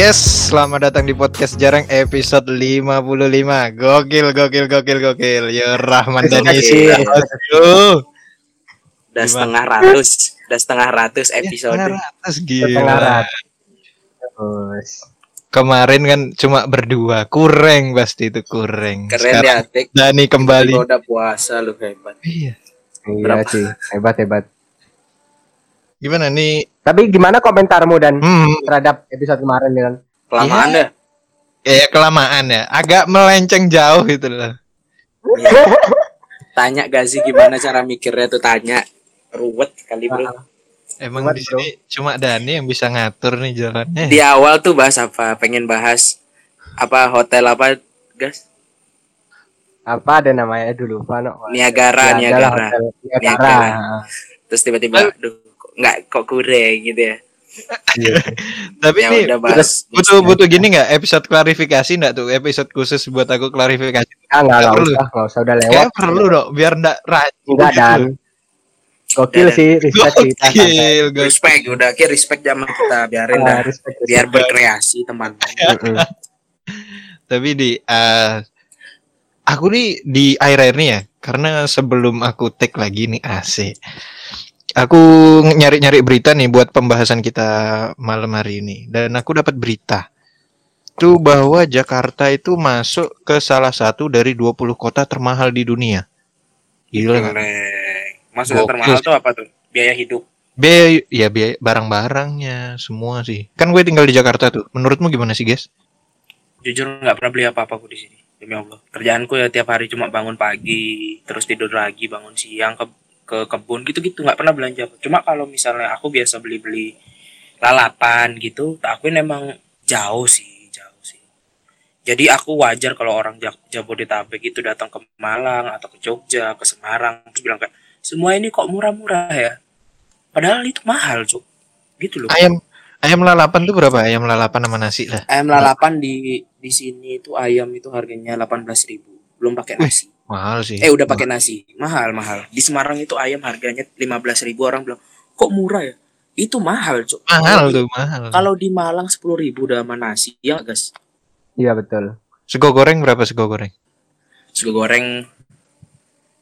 Yes, selamat datang di podcast jarang episode 55. Gokil, gokil, gokil, gokil. Ya Rahman dan Isi. Udah setengah ratus, udah setengah ratus episode. Ya, ratus Setengah ratus. Kemarin kan cuma berdua, kurang pasti itu kurang. Keren Sekarang ya. Dani kembali. Udah puasa lu hebat. Iya. Iya Berapa? sih, hebat hebat. Gimana nih? Tapi gimana komentarmu dan Hmm, terhadap episode kemarin dengan Kelamaan dah. ya kelamaan ya. Agak melenceng jauh gitu loh. Iya. Tanya Gazi gimana cara mikirnya tuh tanya. Ruwet kali bro. Emang Kuat, di sini cuma Dani yang bisa ngatur nih jalannya. Di awal tuh bahas apa? Pengen bahas apa hotel apa, Gas? apa ada namanya dulu lupa no. Niagara, Ya, Niagara. hotel Niagara. Niagara. Terus tiba-tiba, aduh, kok nggak kok kurang gitu ya. Iya. Tapi Ya nih udah bahas. butuh butuh gini nggak episode klarifikasi nggak tuh episode khusus buat aku klarifikasi Ah, enggak, enggak perlu. usah, enggak usah udah lewat. kayak perlu dong biar nggak ragu Enggak gitu. dan Gokil sih, respect sih. kita. Gokil. Respect, udah kayak respect zaman kita biarin Ah, dah. respect. Biar berkreasi teman. Tapi di eh, aku nih di akhir-akhir nih ya karena sebelum aku take lagi nih AC aku nyari-nyari berita nih buat pembahasan kita malam hari ini dan aku dapat berita tuh bahwa Jakarta itu masuk ke salah satu dari 20 kota termahal di dunia gila. Maksudnya Gokil termahal tuh apa tuh? Biaya hidup. biaya ya biaya barang-barangnya semua sih kan gue tinggal di Jakarta tuh menurutmu gimana sih guys Jujur nggak pernah beli apa-apa di sini. Demi Allah. Kerjaanku ya tiap hari cuma bangun pagi, terus tidur lagi, bangun siang ke ke kebun gitu-gitu nggak pernah belanja. Cuma kalau misalnya aku biasa beli-beli lalapan gitu, tak akuin emang jauh sih, jauh sih. Jadi aku wajar kalau orang Jabodetabek itu datang ke Malang atau ke Jogja, ke Semarang, terus bilang kayak semua ini kok murah-murah ya. Padahal itu mahal, Cuk. Gitu loh. ayam ayam lalapan tuh berapa ayam lalapan sama nasi lah Ayam lalapan di di sini itu ayam itu harganya 18.000 belum pakai nasi. Mahal sih Eh udah pakai nasi. Mahal, mahal. Di Semarang itu ayam harganya 15.000 orang bilang, "Kok murah ya?" Itu mahal, Cuk. mahal tuh mahal Kalau di Malang 10.000 udah sama nasi, ya nggak, guys. Iya betul. sego goreng berapa sego goreng Sego goreng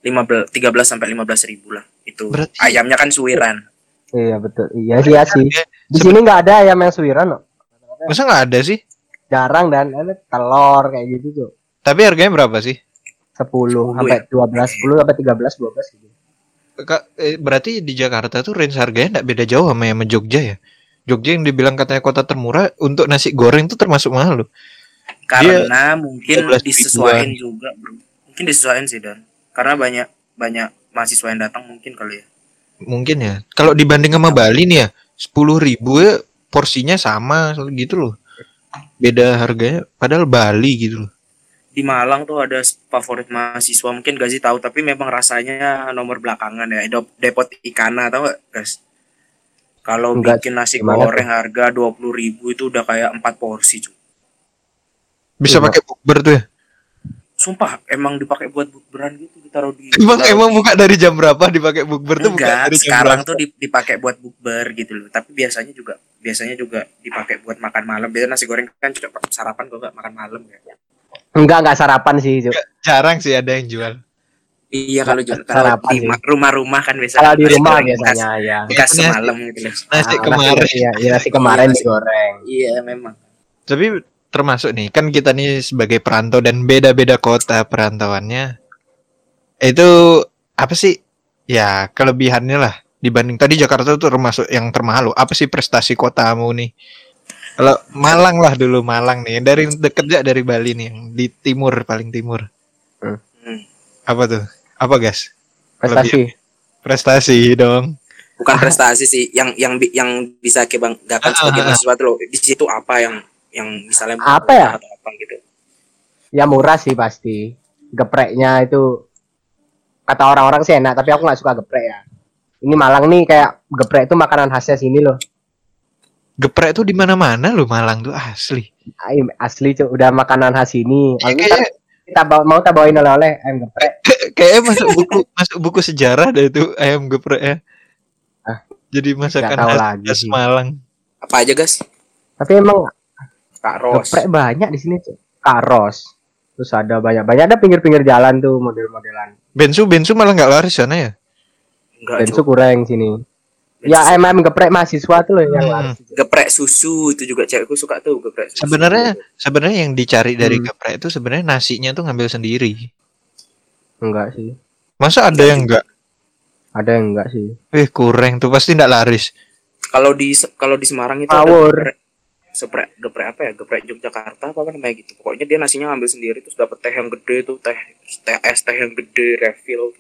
15 13 sampai 15.000 lah. Itu Berarti- ayamnya kan suwiran. Iya betul. Iya sih, iya sih. Di sini enggak ada ayam yang suwiran, no. masa nggak ada sih Jarang dan ada telur kayak gitu tuh. tapi harganya berapa sih 10 Sepuluh sampai 12, 10 sampai 13, 12 gitu. Kak, eh, berarti di Jakarta tuh range harganya nggak beda jauh sama yang Jogja ya? Jogja yang dibilang katanya kota termurah untuk nasi goreng tuh termasuk mahal loh. Karena mungkin 13 disesuaikan juga, Bro. Mungkin disesuaikan sih, Dan. Karena banyak banyak mahasiswa yang datang mungkin kali ya. mungkin ya. Kalau dibanding sama Bali nih ya sepuluh ribu ya porsinya sama gitu loh. Beda harganya. Padahal Bali gitu loh di Malang tuh ada favorit mahasiswa mungkin Gazi tahu tapi memang rasanya nomor belakangan ya depot ikana tahu gak guys? Kalau bikin nasi gimana goreng harga dua ribu itu udah kayak empat porsi cuy bisa Iya. pakai bukber tuh ya? Sumpah emang dipakai buat bukberan gitu ditaruh di emang ditaruh emang di- buka dari jam berapa dipakai bukber tuh? Buka enggak dari jam sekarang berapa? tuh di- dipakai buat bukber gitu loh. Tapi biasanya juga biasanya juga dipakai buat makan malam. Biasanya nasi goreng kan juga sarapan kok nggak makan malam ya Enggak, enggak sarapan sih, Cuk. jarang sih ada yang jual iya kalau jual Sarapan kalau di rumah-rumah kan biasanya Kalau di rumah biasanya ya. bekas semalam gitu nasi Ah, kemarin Iya, iya, nasi kemarin Iya, digoreng. iya memang Tapi termasuk nih, kan kita nih sebagai perantau dan beda-beda kota perantauannya. Itu apa sih? Ya, kelebihannya lah dibanding tadi Jakarta tuh termasuk yang termahal. Apa sih prestasi kotamu nih? Kalau Malang lah dulu Malang nih, dari deket ya dari Bali nih, yang di timur paling timur. Hmm. Apa tuh? Apa guys? Prestasi. Prestasi dong. bukan prestasi sih yang yang bi- yang bisa kebanggakan Ah, sebagai ah, ah. mahasiswa tuh loh di situ apa yang yang misalnya Apa ya? atau apa gitu Ya murah sih pasti. Gepreknya itu kata orang-orang sih enak, tapi aku nggak suka geprek ya. Ini Malang nih kayak geprek itu makanan khasnya sini loh. Geprek tuh di mana-mana loh Malang tuh asli. Asli tuh udah makanan khas sini. Aku ntar Kayak kita bawa, mau kita bawain oleh-oleh ayam geprek. kayaknya masuk buku masuk buku sejarah deh itu ayam geprek ya. Ah, Jadi masakan khas, lagi khas. Malang. apa aja guys Tapi emang Kak Ros. Geprek banyak di sini tuh. Karos. Terus ada banyak banyak ada pinggir-pinggir jalan tuh model-modelan. Bensu bensu malah nggak laris sana ya? Enggak, itu kurang sini. Ya MM geprek mahasiswa tuh loh yang Hmm. laris. geprek susu itu juga cewekku suka tuh geprek susu. Sebenarnya sebenarnya yang dicari dari Hmm. geprek itu sebenarnya nasinya tuh ngambil sendiri. Enggak sih. Masa ada yang enggak? Ada yang enggak sih. Eh kurang tuh pasti enggak laris. kalau di kalau di Semarang itu Power. ada geprek geprek geprek apa ya geprek Yogyakarta apa namanya gitu pokoknya dia nasinya ngambil sendiri terus dapat teh yang gede tuh teh teh es teh yang gede refill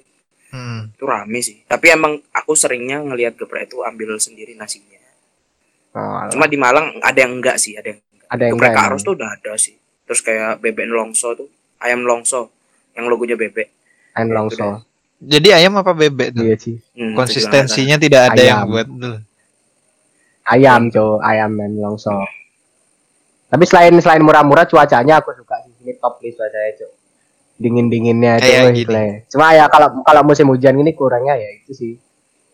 Hmm. itu rame sih tapi emang aku seringnya ngelihat geprek itu ambil sendiri nasinya Oh, cuma di Malang ada yang enggak sih ada yang enggak. ada yang geprek enggak. Emang. tuh udah ada sih terus kayak bebek longso tuh ayam longso yang logonya bebek Ayam itu longso. Jadi ayam apa bebek tuh? Iya sih. Hmm, Konsistensinya tidak ada yang Ayam. buat tuh. Ayam, cow, ayam ayam longso. Tapi selain selain murah-murah cuacanya aku suka sih. Ini top list cuacanya, cow. Dingin-dinginnya itu Kayak gile. Cuma ya kalau kalau musim hujan gini kurangnya ya itu sih.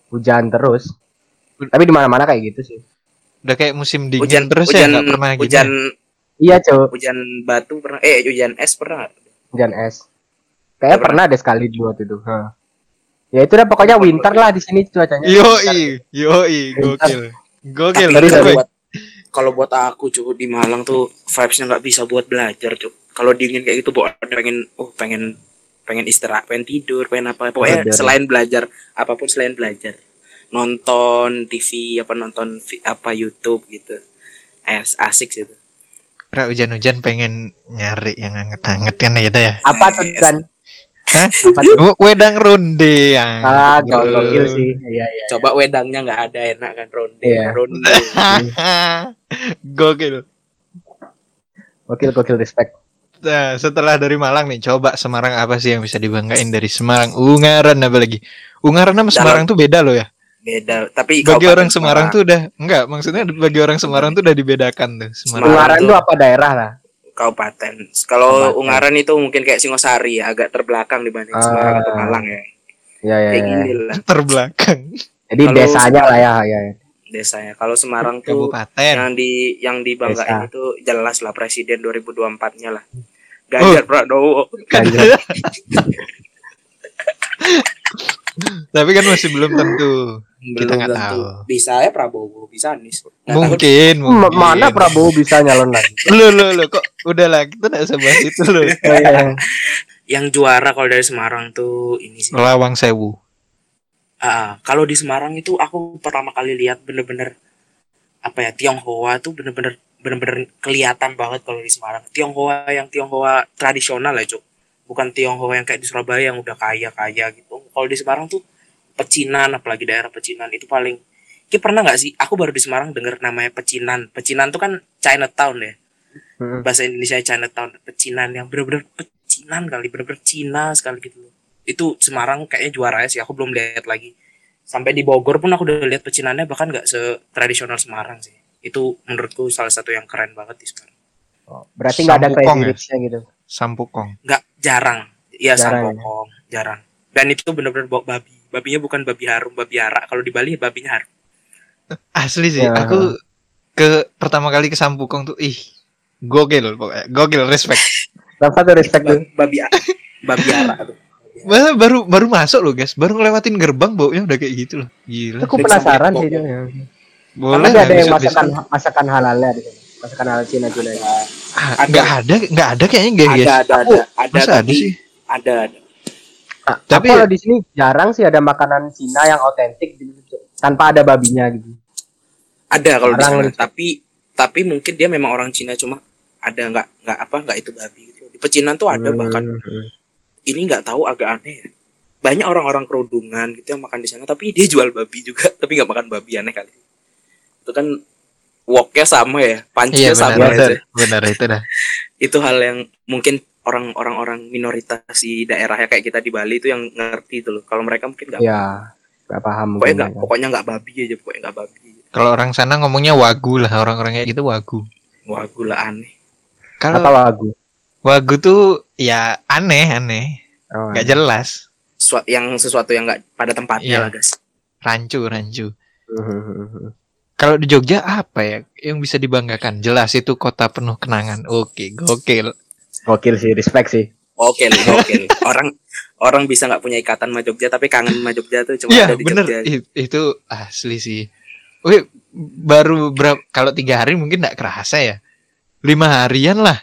Hujan terus. Tapi di mana-mana kayak gitu sih. Udah kayak musim dingin hujan terus hujan ya pernah gini. hujan Iya, cow. hujan batu pernah eh hujan es pernah? Hujan es. Kayaknya Pernah. pernah deh sekali dua itu. Hah. Ya itu dah pokoknya winter lah di sini cuacanya. Yoi, yoi, gokil. Gokil. Tapi kalau buat kalau buat aku cuy di Malang tuh vibesnya nggak bisa buat belajar cuy. Kalau dingin kayak gitu buat pengen oh pengen pengen istirahat, pengen tidur, pengen apa pokoknya Belajar. selain belajar apa pun selain belajar nonton TV apa nonton apa YouTube gitu as asik sih itu Pra hujan-hujan pengen nyari yang anget-anget kan gitu ya. Apa tuh Yes. kan? Hah? Wedang ronde yang. Ah, gokil sih. Iya, iya. coba wedangnya nggak ada enak kan ronde Iya. ronde Gokil. Gokil gokil respect. Nah, setelah dari Malang nih, coba Semarang apa sih yang bisa dibanggain dari Semarang? Ungaran apa lagi? Ungaran sama Semarang tuh beda loh ya. beda tapi Bagi orang Semarang tuh udah enggak, maksudnya bagi orang Semarang tuh udah dibedakan tuh. Semarang. Ungaran tuh- itu apa daerah lah? kabupaten kalau. Ungaran itu mungkin kayak Singosari ya, agak terbelakang dibanding Ah. Semarang atau Malang ya Iya, iya, kayak iya. gini lah terbelakang Jadi Kalau desanya lah ya, ya. ya. desanya kalau Semarang tuh kabupaten. yang di yang dibanggain Desa. itu jelas lah presiden 2024-nya lah. Ganjar Pranowo. Ganjar. Tapi kan masih belum tentu. Kita Belum nggak tentu. tahu. Bisa ya Prabowo, bisa Anies. Nggak. Mungkin, mungkin. Mana Prabowo bisa nyalon lagi? Lu lu lu kok udah lah kita nggak usah bahas itu lu. Iya. Yang juara kalau dari Semarang tuh ini sih. Lawang Sewu. Ah, kalau di Semarang itu aku pertama kali lihat bener-bener apa ya Tionghoa tuh bener-bener bener-bener kelihatan banget kalau di Semarang. Tionghoa yang Tionghoa tradisional ya, Cuk. Bukan Tionghoa yang kayak di Surabaya yang udah kaya-kaya gitu. Kalau di Semarang tuh pecinan apalagi daerah pecinan itu paling Ki pernah nggak sih? Aku baru di Semarang denger namanya pecinan. Pecinan tuh kan Chinatown ya. Hmm. Bahasa Indonesia Chinatown. Pecinan yang bener-bener pecinan kali, bener-bener Cina sekali gitu. Itu Semarang kayaknya juara sih. Aku belum lihat lagi. Sampai di Bogor pun aku udah lihat pecinannya bahkan nggak setradisional Semarang sih. Itu menurutku salah satu yang keren banget di Semarang. Oh, Berarti nggak ada Sampukong crazy ya? gitu. Sampukong. Nggak jarang. Iya Jarang ya? sampokong, jarang. Dan itu bener-bener bawa babi. Babinya bukan babi harum, babi arak. Kalau di Bali babinya harum. Asli sih, Ya. aku ke pertama kali ke Sampukong tuh ih gokil pokoknya. Gokil respect. Kenapa tuh respect tuh? Ba- babi babi arak tuh. Bah, baru baru masuk loh guys, baru ngelewatin gerbang baunya udah kayak gitu loh. Gila. Aku penasaran sih ya. Boleh Karena lah, ada yang besok- masakan besok. masakan halalnya di sana. Masakan halal Cina Cina. itu. Ah, Ada. nggak ada, nggak ada kayaknya guys. Ada, ada, Aku- ada, ada, Masa ada tapi- sih? Ada, ada. Nah, Tapi kalau di sini jarang sih ada makanan Cina yang otentik gitu, tanpa ada babinya gitu. Ada kalau di Jarang sana, gitu. tapi tapi mungkin dia memang orang Cina cuma ada nggak nggak apa nggak itu babi gitu. Di pecinan tuh ada Hmm. bahkan ini nggak tahu agak aneh ya. Banyak orang-orang kerudungan gitu yang makan di sana tapi dia jual babi juga tapi nggak makan babi aneh kali. Itu kan woknya sama ya, Iya pancinya sama benar, aja. benar, itu dah. Itu hal yang mungkin orang-orang orang minoritas di daerahnya kayak kita di Bali itu yang ngerti itu loh. Kalau mereka mungkin nggak Ya, nggak paham pokoknya nggak ya. pokoknya nggak babi aja pokoknya nggak babi Kalau orang sana ngomongnya wagu lah, orang-orang kayak gitu wagu. wah gula aneh Apa Kalau lagu? wagu tuh ya aneh aneh, Oh, nggak jelas. Suat- yang sesuatu yang nggak pada tempatnya Iya. lah guys Rancu rancu. Mhm. Kalau di Jogja apa ya yang bisa dibanggakan? Jelas itu kota penuh kenangan. Oke, gokil. Gokil sih, respect sih. Oke, oke. Orang orang bisa nggak punya ikatan sama Jogja tapi kangen sama Jogja tuh cuma Iya, ada di bener. Jogja. I- Itu asli sih. Wih, baru berapa kalau tiga hari mungkin nggak kerasa ya. Lima harian lah.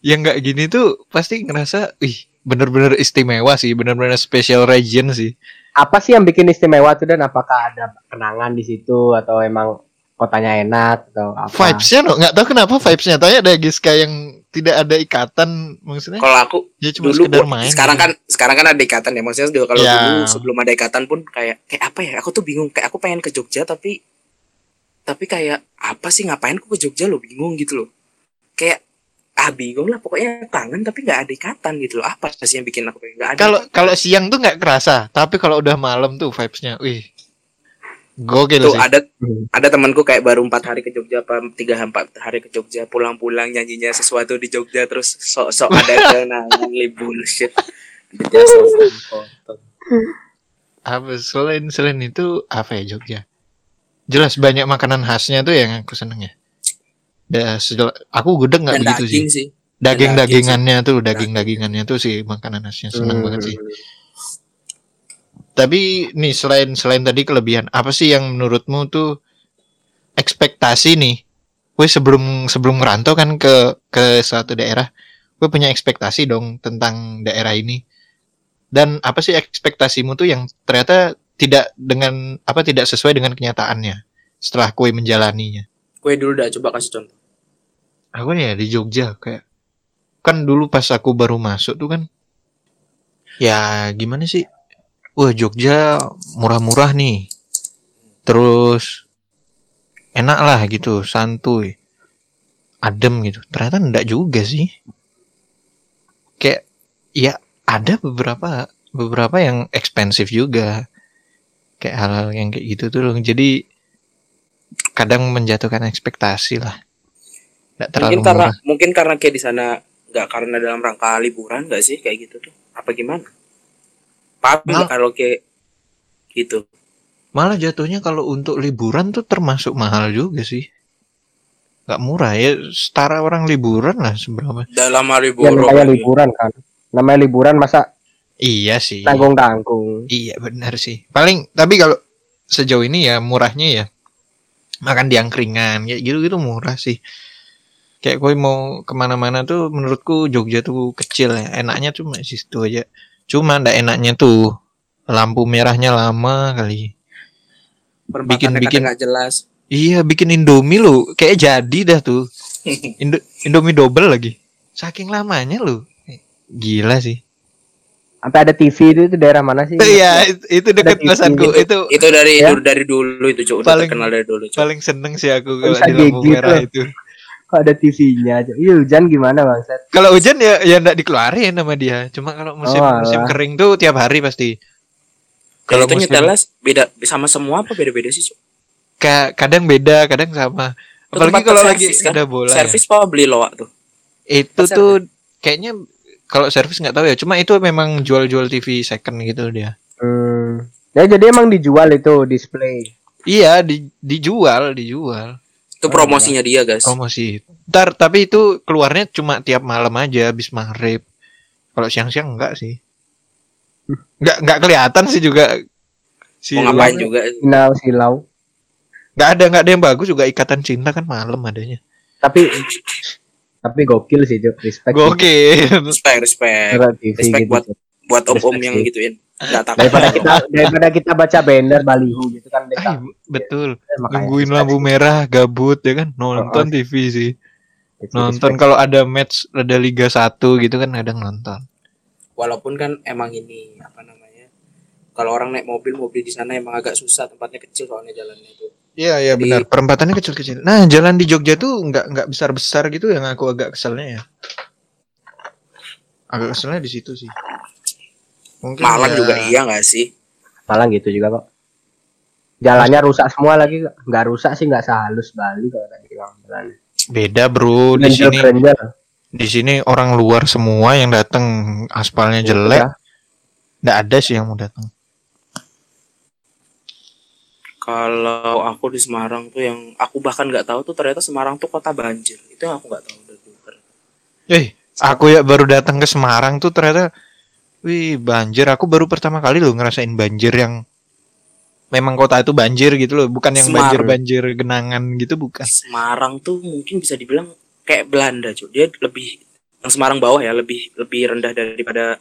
Yang nggak gini tuh pasti ngerasa, ih, bener-bener istimewa sih, bener-bener special region sih. Apa sih yang bikin istimewa tuh dan apakah ada kenangan di situ atau emang kotanya enak atau apa? Vibesnya no, nggak tahu kenapa vibesnya. Tanya ada Giska yang tidak ada ikatan, maksudnya Kalau aku ya cuma dulu sekedar main. sekarang gitu. kan sekarang kan ada ikatan ya maksudnya dulu kalau Ya. dulu sebelum ada ikatan pun kayak kayak apa ya aku tuh bingung kayak aku pengen ke Jogja tapi tapi kayak apa sih ngapain aku ke Jogja lo bingung gitu loh kayak ah bingung lah pokoknya kangen tapi nggak ada ikatan gitu loh. Apa sih yang bikin aku nggak ada Kalau kalau siang tuh nggak kerasa, tapi kalau udah malam tuh vibesnya, wih, gokil tuh sih. ada Hmm. ada temanku kayak baru empat hari ke Jogja apa tiga empat hari ke Jogja pulang-pulang nyanyinya sesuatu di Jogja terus sok-sok ada kenangan li bullshit. Apa selain selain itu apa ya Jogja? Jelas banyak makanan khasnya tuh yang aku seneng ya Da, sejel- aku gudeg nggak begitu daging sih. Sih daging daging dagingannya tuh daging dagingannya tuh sih makanan khasnya seneng Hmm. banget sih. tapi nih selain selain tadi kelebihan apa sih yang menurutmu tuh ekspektasi nih? Gue sebelum sebelum ngerantau kan ke ke suatu daerah gue punya ekspektasi dong tentang daerah ini. Dan apa sih ekspektasimu tuh yang ternyata tidak dengan apa tidak sesuai dengan kenyataannya setelah kue menjalaninya? Kue dulu dah coba kasih contoh aku ya di Jogja kayak kan dulu pas aku baru masuk tuh kan ya gimana sih? Wah Jogja murah-murah nih. Terus enak lah gitu santuy adem gitu. Ternyata enggak juga sih. Kayak ya ada beberapa beberapa yang ekspensif juga. Kayak hal-hal yang kayak gitu tuh loh. jadi kadang menjatuhkan ekspektasi lah nggak terlalu mungkin karena murah. mungkin karena kayak di sana nggak karena dalam rangka liburan nggak sih kayak gitu tuh apa gimana paham nggak Nah. kalau kayak gitu Malah jatuhnya kalau untuk liburan tuh termasuk mahal juga sih. Gak murah ya, setara orang liburan lah seberapa. dalam hari Ya borong namanya liburan kan. Namanya liburan masa Iya sih. tanggung-tanggung. Iya benar sih. Paling tapi kalau sejauh ini ya murahnya ya makan di angkringan kayak gitu gitu murah sih. Kayak gue mau ke mana-mana tuh menurutku Jogja tuh kecil ya. Enaknya cuma di situ aja. Cuma ndak enaknya tuh lampu merahnya lama kali. perempatannya bikin- kadang nggak jelas Iya bikin Indomie lu kayak jadi dah tuh. Indo Indomie double lagi. Saking lamanya lu. Gila sih. Sampai ada TV itu, itu daerah mana sih? Iya, itu- itu deket TV kosanku. gitu. Itu itu dari Ya. dari dulu itu cuk udah Paling- terkenal dari dulu cuk paling seneng sih aku kalau di lampu merah itu. Kok ada TV-nya aja. Iya hujan gimana bang? Kalau hujan ya ya enggak dikeluarin sama dia. Cuma kalau musim Oh, musim kering tuh tiap hari pasti. kalau musim nyetelas beda sama semua apa beda beda sih cuk ka- kadang beda, kadang sama. Apalagi kalau lagi kan? ada bola. ya. servis apa beli loak tuh Itu tuh kayaknya kalau servis nggak tahu ya. Cuma itu memang jual-jual TV second gitu dia. Hmm. Ya jadi emang dijual itu display. Iya, di, dijual, dijual. Itu promosinya dia guys promosi. Ntar tapi itu keluarnya cuma tiap malam aja habis maghrib. Kalau siang-siang enggak sih. Enggak enggak kelihatan sih juga. Si mau ngapain juga Silau silau. Enggak ada enggak ada yang bagus juga ikatan cinta kan malam adanya. Tapi tapi gokil sih Cuk. Respect. Gokil. respect respect TV Respect gitu, buat- buat om om Respect yang gituin nggak takut daripada kita daripada kita baca banner baliho gitu kan Ay, kita betul. makanya Nungguin lampu merah gabut ya kan nonton TV sih. sih. Nonton kalau ada match ada Liga 1 gitu kan kadang nonton. walaupun kan emang ini apa namanya kalau orang naik mobil mobil di sana emang agak susah tempatnya kecil soalnya jalannya itu Iya iya benar. Perempatannya kecil-kecil. Nah jalan di Jogja tuh nggak nggak besar-besar gitu yang aku agak keselnya ya. Agak keselnya di situ sih. Mungkin Malang ya- juga iya nggak sih Malang gitu juga kok jalannya rusak semua lagi nggak rusak sih nggak sehalus Bali kalau tadi bilang jalan Beda bro di sini di sini orang luar semua yang datang aspalnya jelek. Udah. Nggak ada sih yang mau datang. Kalau aku di Semarang tuh yang aku bahkan nggak tahu tuh ternyata Semarang tuh kota banjir. Itu yang aku nggak tahu dari. Eh, aku ya baru datang ke Semarang tuh ternyata wih banjir. Aku baru pertama kali loh ngerasain banjir yang memang kota itu banjir gitu loh, bukan yang banjir-banjir genangan gitu bukan. Semarang tuh mungkin bisa dibilang kayak Belanda cuy. Dia lebih yang Semarang bawah ya lebih lebih rendah daripada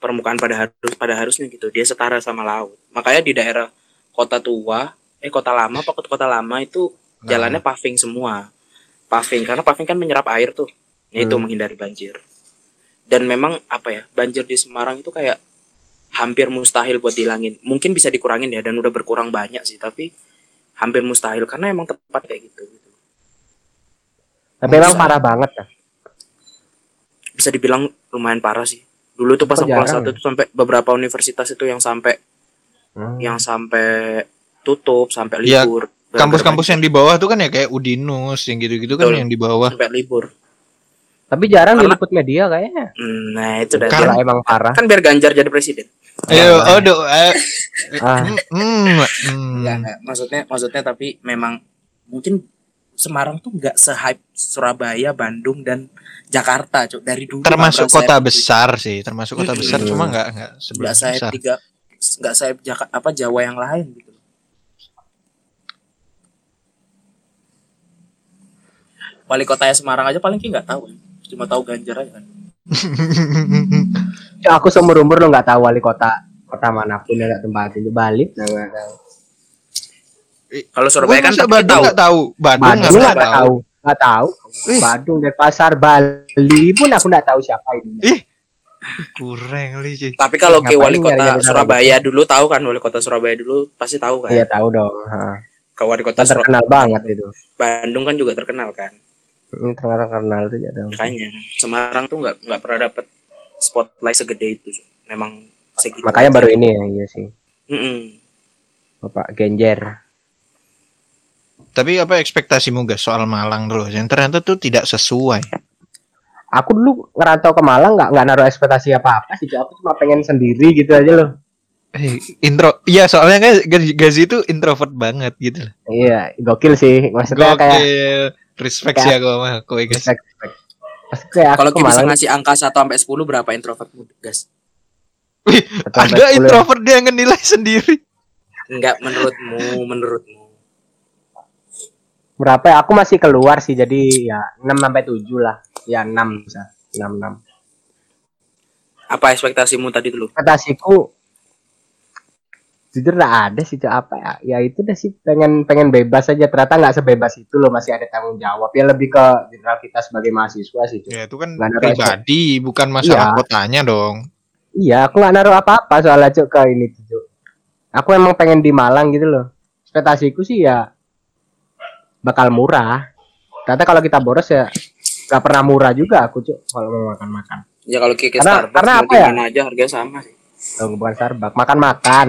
permukaan pada harus pada harusnya gitu. Dia setara sama laut. Makanya di daerah kota tua, eh kota lama apa kota lama itu Nah. jalannya paving semua. Paving karena paving kan menyerap air tuh. Nah, itu Hmm. menghindari banjir. Dan memang apa ya? Banjir di Semarang itu kayak hampir mustahil buat dihilangin. Mungkin bisa dikurangin ya dan udah berkurang banyak sih, tapi hampir mustahil karena emang tepat kayak gitu. gitu. Tapi emang parah banget kan. Bisa dibilang lumayan parah sih. Dulu tuh pas aku kelas satu ya? tuh sampai beberapa universitas itu yang sampai Hmm. yang sampai tutup, sampai Iya, libur. Gara-gara Kampus-kampus yang di bawah tuh kan ya kayak Udinus yang gitu-gitu kan Betul. yang di bawah. sampai libur. Tapi jarang Karena- diliput media kayaknya. Hmm, Nah, itu dah. Karena- Gila, emang parah. Kan biar Ganjar jadi presiden. Ayo, oh do, eh, Ah. mm, mm. Enggak, enggak. Maksudnya maksudnya tapi memang mungkin Semarang tuh nggak se-hype Surabaya, Bandung dan Jakarta, Cuk. Dari dulu termasuk kota se-hype itu. besar sih, termasuk kota Mm-mm. besar cuma nggak nggak nggak sebelas saya besar. tiga nggak saya Jaka, apa Jawa yang lain gitu wali kotanya Semarang aja paling ki nggak tahu kan. Cuma tahu Ganjar aja kan. Ya, aku seumur umur lo nggak tahu wali kota kota mana pun yang tempatin di Bali. Nggak tahu. kalau Surabaya kan tapi Bandung tahu nggak tahu, Bandung nggak tahu. tahu nggak tahu. Wih. Bandung dan pasar Bali pun aku nggak tahu siapa ini. Ih, kurang li cuy. tapi kalau ke wali kota Surabaya dulu tahu kan? Wali kota Surabaya dulu pasti tahu kan? Iya tahu dong ha. ke wali kota terkenal Surabaya banget itu. Bandung kan juga terkenal kan terkenal tuh ya dong makanya Semarang tuh nggak nggak pernah dapet spotlight segede itu memang segitu makanya aja. baru ini ya iya sih Mm-mm. Bapak Genjer Tapi apa ekspektasimu guys soal Malang dulu? Yang ternyata tuh tidak sesuai. aku dulu ngerantau ke Malang nggak nggak naruh ekspektasi apa apa sih aku cuma pengen sendiri gitu aja loh Eh, intro, iya soalnya kan Gazi itu introvert banget gitu loh. iya gokil sih maksudnya kayak Gokil, respect sih aku sama kowe guys. respect, aku kalau kita bisa ngasih angka 1 sampai 10 berapa introvertmu guys Wih, ada 10 ya. introvert dia ngenilai sendiri. Enggak menurutmu, menurutmu. berapa ya? Aku masih keluar sih jadi ya 6 sampai 7 lah. Ya 6 bisa. 6 6. Apa ekspektasimu tadi dulu? Ekspektasiku jujur nggak ada sih Cok. apa ya ya itu dah sih pengen pengen bebas aja ternyata nggak sebebas itu loh masih ada tanggung jawab ya lebih ke general kita sebagai mahasiswa sih Cok. Ya itu kan ada pribadi, bukan masalah Iya. kotanya dong. iya aku nggak naruh apa-apa soalnya Cok ke ini Cok. aku emang pengen di Malang gitu loh ekspektasiku sih ya bakal murah ternyata kalau kita boros ya nggak pernah murah juga aku Cok kalau mau makan makan Ya kalau ke ke Karena- Starbucks karena apa ya? aja harganya sama sih. Oh, bukan Starbucks makan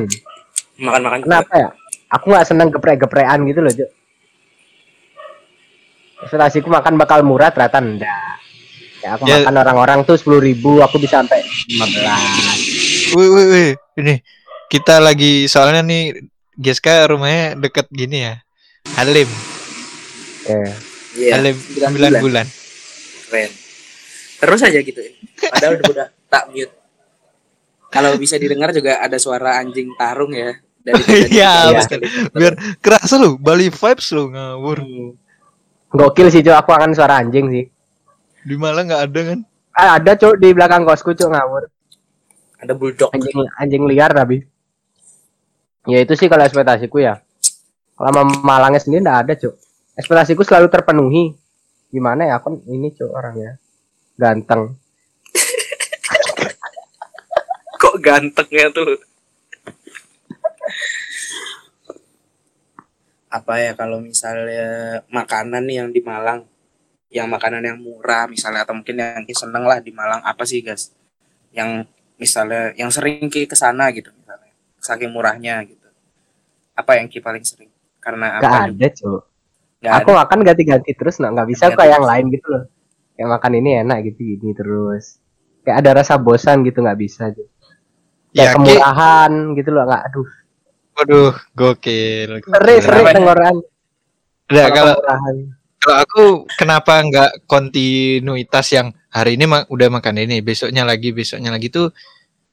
makan Makan-makan juga. Kenapa ya? Aku nggak seneng geprek-geprekan gitu loh, Cuk. Ekspektasiku makan bakal murah ternyata enggak. Ya aku Ya. makan orang-orang tuh sepuluh ribu, aku bisa sampai 15. Wih, wih, wih. Ini kita lagi soalnya nih Geska rumahnya deket gini ya. Halim, Ya. Iya. Halim 9 sembilan bulan. bulan. Keren. Terus aja gitu. Padahal udah, udah tak mute. Kalau bisa didengar juga ada suara anjing tarung ya. Dari Iya, betul. Biar kerasa lu, Bali vibes lu ngawur. Gokil sih, Cuk. Aku akan suara anjing sih. Di Malang nggak ada kan? Ah, ada, Cuk, di belakang kosku, Cuk, ngawur. Ada bulldog. Anjing anjing liar tapi. Ya itu sih kalau ekspektasiku ya. Kalau sama Malangnya sendiri enggak ada, Cuk. Ekspektasiku selalu terpenuhi. Gimana ya aku ini, Cuk, orangnya. Ganteng. Kok gantengnya tuh? Apa ya kalau misalnya makanan nih yang di Malang, yang makanan yang murah misalnya atau mungkin yang Ki seneng lah di Malang apa sih guys? Yang misalnya yang sering Ki ke sana gitu misalnya, saking murahnya gitu. Apa yang Ki paling sering? Karena Gak apa? ada. Nggak aku ada. makan ganti-ganti terus nggak nggak bisa Ganti kayak yang lain gitu loh kayak makan ini enak gitu gini terus kayak ada rasa bosan gitu nggak bisa gitu Ya, kayak Ki, kemurahan gitu loh nggak aduh Waduh, gokil. Seri seri Kenapa? tenggorokan. Nah, kalau kalau aku kenapa nggak kontinuitas yang hari ini ma- udah makan ini, besoknya lagi, besoknya lagi tuh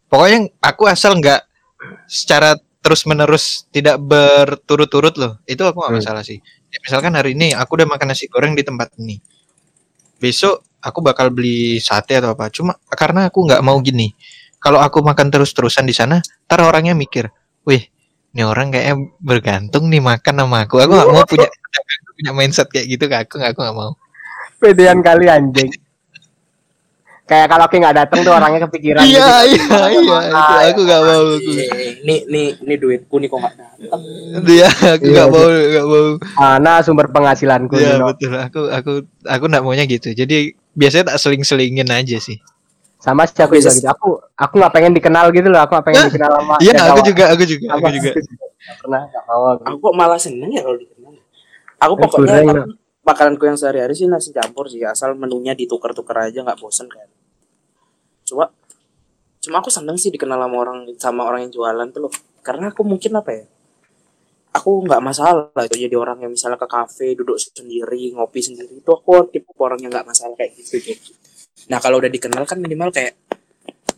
pokoknya aku asal nggak secara terus menerus tidak berturut-turut loh. Itu aku nggak Hmm. masalah sih. Ya, misalkan hari ini aku udah makan nasi goreng di tempat ini. Besok aku bakal beli sate atau apa. Cuma karena aku nggak mau gini. Kalau aku makan terus-terusan di sana, ntar orangnya mikir, wih, ini orang kayaknya bergantung nih makan sama aku. Aku nggak mau punya punya mindset kayak gitu. Kak. Aku nggak, aku nggak mau. Pedean kali anjing. Kayak kalau Ki nggak datang tuh orangnya kepikiran. Iya, gitu. iya, iya. Itu aku nggak mau. Aku. Nih nih nih duitku nih kok nggak datang. Dia, aku Iya, nggak mau, nggak mau. Mana sumber penghasilanku Iya betul. Aku, aku, aku nggak maunya gitu. Jadi biasanya tak seling-selingin aja sih. Sama sih aku juga Bisa- gitu. Aku aku nggak pengen dikenal gitu loh. Aku nggak pengen dikenal sama. Iya, aku wa- juga, aku juga, aku juga. Nggak pernah nggak mau. aku. Aku kok malah seneng ya kalau dikenal. Aku Eh, pokoknya aku, makananku yang sehari-hari sih nasi campur sih, asal menunya ditukar-tukar aja nggak bosen kan. Cuma cuma aku seneng sih dikenal sama orang sama orang yang jualan tuh loh. Karena aku mungkin apa ya? Aku nggak masalah itu jadi orang yang misalnya ke kafe duduk sendiri ngopi sendiri itu aku tipe orang yang nggak masalah kayak gitu gitu. Nah kalau udah dikenal kan minimal kayak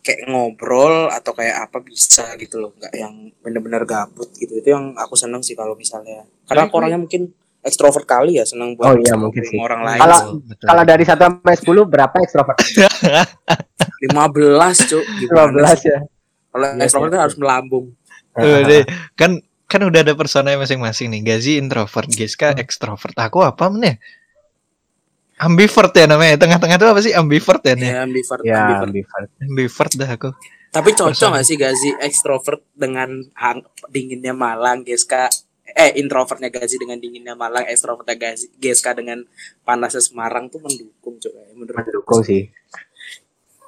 kayak ngobrol atau kayak apa bisa gitu loh nggak yang bener-bener gabut gitu itu yang aku seneng sih kalau misalnya karena aku orangnya mungkin ekstrovert kali ya seneng buat Oh iya, ngobrol mungkin sih. orang lain Kalau-. Kalau dari 1 sampai 10 berapa ekstrovert? 15 cuk Gimana 15 sih? ya. kalau Iya, ekstrovert iya. kan harus melambung deh. kan kan udah ada personanya masing-masing nih. Gazi introvert, Giska ekstrovert. Aku apa nih? Ambivert ya namanya. Tengah-tengah itu apa sih ambivert ya nih? ya ambivert, Ya, ambivert. ambivert. Ambivert dah aku. tapi cocok gak sih Gazi ekstrovert dengan hang, dinginnya Malang Geska eh introvertnya Gazi dengan dinginnya Malang ekstrovertnya Gazi Geska dengan panasnya Semarang tuh mendukung cuk ya, menurut mendukung sih.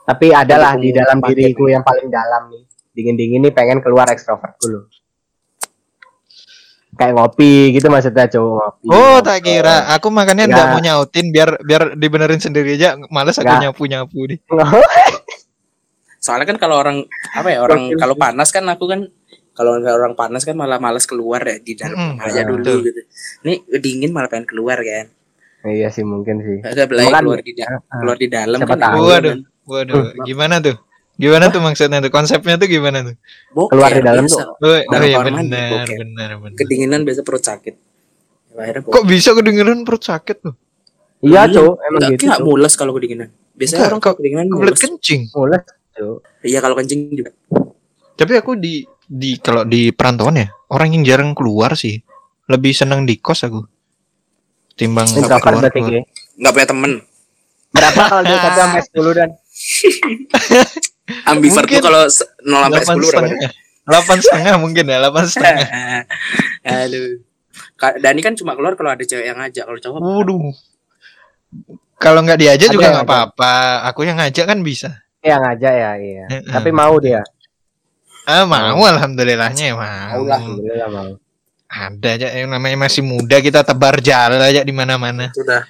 Tapi adalah di dalam diriku yang paling dalam nih. Dingin-dingin nih pengen keluar ekstrovert dulu. Kayak ngopi gitu maksudnya cowok ngopi. Oh, ngobrol. tak kira. Aku makannya Ya. nggak mau nyautin biar biar dibenerin sendiri aja. Males aku Nggak. nyapu-nyapu nih. soalnya kan kalau orang apa ya orang kalau panas kan aku kan kalau orang panas kan malah malas keluar ya di dalam rumah aja betul. dulu gitu ini dingin malah pengen keluar kan iya sih mungkin sih. Makan- keluar di da- Ah, keluar di dalam Siapa kan tahu. ya, Waduh. kan. Waduh, gimana tuh? Gimana tuh maksudnya tuh? Konsepnya tuh gimana tuh? Boker, Keluar di dalam biasa. tuh. Oh, oh Dalam iya kamar mandi, benar, benar, benar. kedinginan biasa perut sakit Ya, akhirnya Kok bisa kedengeran perut sakit tuh? Iya, cowok, emang Nggak- gitu. nggak Cuk. mules kalau kedinginan biasanya Enggak, orang kok- kalau kedinginan mules kencing. Mules, cuk. iya kalau kencing juga Tapi aku di di kalau di perantauan ya, orang yang jarang keluar sih. Lebih seneng di kos aku. Timbang Introvert keluar. berarti keluar. Ki. nggak punya temen Berapa kalau 1 sampai 10 dan? ambivert tuh kalau se- 0 sampai Delapan 10 berapa setengah. Delapan setengah mungkin ya, delapan setengah. aduh Dani kan cuma keluar kalau ada cewek yang ngajak kalau cowok Waduh. Kalau nggak diajak Ada juga nggak apa-apa. Aku yang ngajak kan bisa. Iya ngajak ya, iya. Tapi mau dia. Ah mau, alhamdulillahnya ya mau. Alhamdulillah mau. Ada aja yang namanya masih muda kita tebar jalan aja di mana-mana. sudah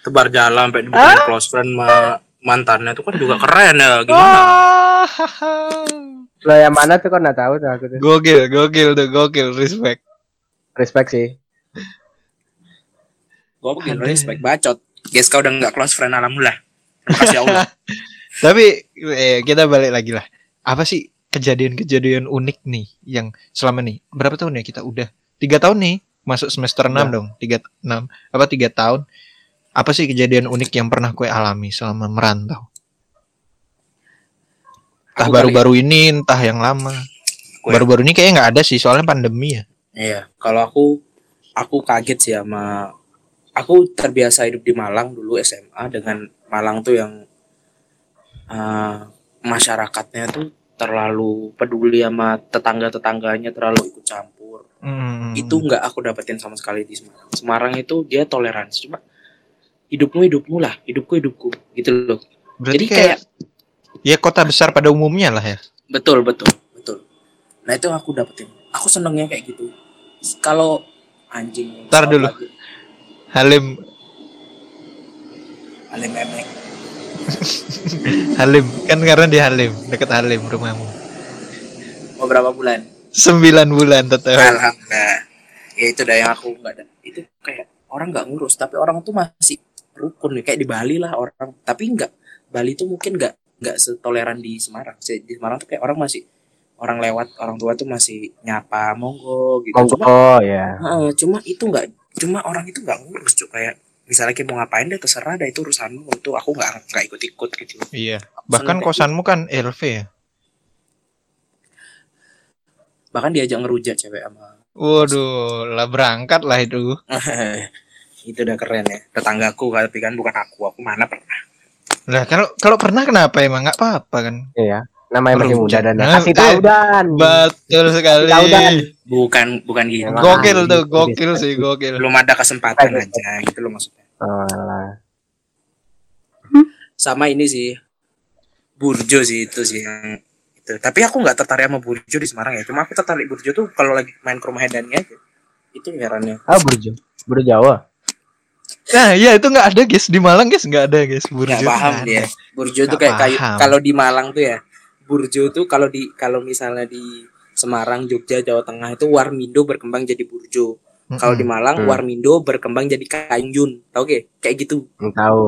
tebar jalan sampai dibikin close friend sama mantannya itu kan juga keren ya gimana Lo yang mana tuh kok nggak tahu tuh aku tuh. gokil, gokil tuh, gokil, respect. Respect sih. gue bikin Ada. respect bacot Geska udah nggak close friend alhamdulillah terima kasih Allah Tapi eh, kita balik lagi lah. Apa sih kejadian-kejadian unik nih yang selama nih berapa tahun ya kita udah tiga tahun nih masuk semester 6 dong tiga enam apa tiga tahun apa sih kejadian unik yang pernah kue alami selama merantau entah baru-baru ini entah yang lama baru-baru ini kayaknya nggak ada sih soalnya pandemi ya iya kalau aku aku kaget sih sama aku terbiasa hidup di Malang dulu SMA dengan Malang tuh yang eh, masyarakatnya tuh terlalu peduli sama tetangga-tetangganya terlalu ikut campur Hmm. itu nggak aku dapetin sama sekali di Semarang. Semarang itu dia toleransi cuma hidupmu hidupmu lah, hidupku hidupku gitu loh. berarti Jadi kayak, ya kota besar pada umumnya lah ya Betul betul betul. Nah itu aku dapetin. Aku senengnya kayak gitu. Kalau anjing. Ntar dulu. lagi, Halim Ale memek. Halim kan karena di Halim dekat Halim rumahmu Mau berapa bulan? Sembilan bulan tetap. alhamdulillah ya itu dah yang aku nggak ada itu kayak orang nggak ngurus tapi orang tuh masih rukun nih kayak di Bali lah orang tapi nggak Bali tuh mungkin nggak nggak setoleran di Semarang Se- di Semarang tuh kayak orang masih orang lewat orang tua tuh masih nyapa monggo gitu Monggo cuma ya. Heeh, cuma itu nggak cuma orang itu nggak ngurus cuy kayak misalnya kayak mau ngapain deh terserah deh itu urusanmu itu aku nggak nggak ikut ikut gitu Iya. Bahkan kayak kosanmu kan LV ya. bahkan diajak ngerujak cewek sama Waduh, lah berangkat lah itu. itu udah keren ya tetanggaku tapi kan bukan aku aku mana pernah Lah kalau kalau pernah kenapa emang nggak apa-apa kan? Iya. Namanya masih muda dan Nah, kasih eh, tahu dan. Betul sekali. Tahu, Dan. bukan bukan gitu. Gokil tuh, gokil sih, gokil. belum ada kesempatan Aduh. aja gitu loh maksudnya Alah. sama ini sih burjo sih itu sih yang itu tapi aku nggak tertarik sama burjo di Semarang ya cuma aku tertarik burjo tuh kalau lagi main ke rumah Dani aja itu herannya Ah, Burjo. Burjo Jawa. Nah, iya itu nggak ada guys di Malang guys nggak ada guys. Burjo nggak tuh paham dia ada. burjo tuh Nggak kayak kayu kalau di Malang tuh ya burjo tuh kalau di kalau misalnya di Semarang Jogja Jawa Tengah itu warmindo berkembang jadi burjo kalau di Malang Hmm. warmindo berkembang jadi kayung yun tau gak kayak gitu Nggak tahu.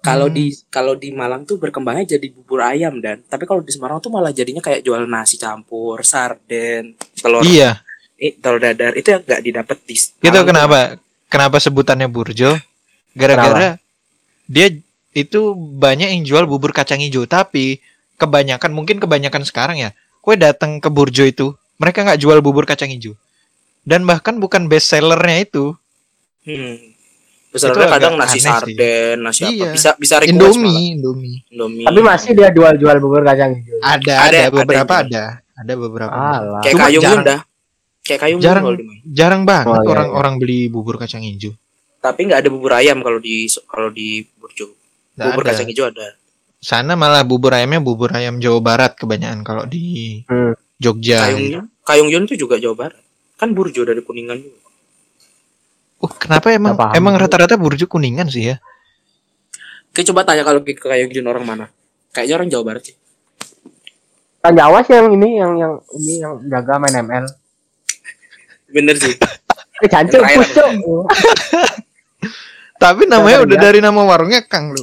kalau Hmm. di kalau di Malang tuh berkembangnya jadi bubur ayam dan tapi kalau di Semarang tuh malah jadinya kayak jual nasi campur sarden telur Iya, eh, telur dadar itu yang nggak didapat di itu kenapa? Kenapa sebutannya Burjo? Gara-gara dia itu banyak yang jual bubur kacang hijau, tapi kebanyakan mungkin kebanyakan sekarang ya. Kue datang ke Burjo itu, mereka nggak jual bubur kacang hijau. Dan bahkan bukan best sellernya itu hmm. Agak kadang nasi sarden, nasi apa Iya. bisa bisa request malah. Indomie, Indomie. Indomie. Tapi masih dia jual-jual bubur kacang hijau. Ada, Ada, ada, ada beberapa yang ada, ada beberapa. Alah. kayak Cuma kayung yun jarang- dah. Kayak yun jarang kalau di mana. jarang banget Oh, iya, orang-orang beli bubur kacang hijau. Tapi nggak ada bubur ayam kalau di kalau di Burjo. Nggak Bubur ada. kacang hijau ada. Sana malah bubur ayamnya bubur ayam Jawa Barat kebanyakan kalau di Hmm. Jogja. Kayung gitu. yun, kayung yun itu juga Jawa Barat. Kan Burjo dari Kuningan juga. Uh, kenapa emang paham. emang rata-rata burjo kuningan sih ya? Oke coba tanya kalau ke kayung yun orang mana? Kayaknya orang Jawa Barat sih. Kan Jawa sih yang ini yang yang ini yang jaga main ML. Bener sih. Eh push Cok. Tapi namanya udah dari nama warungnya Kang lu.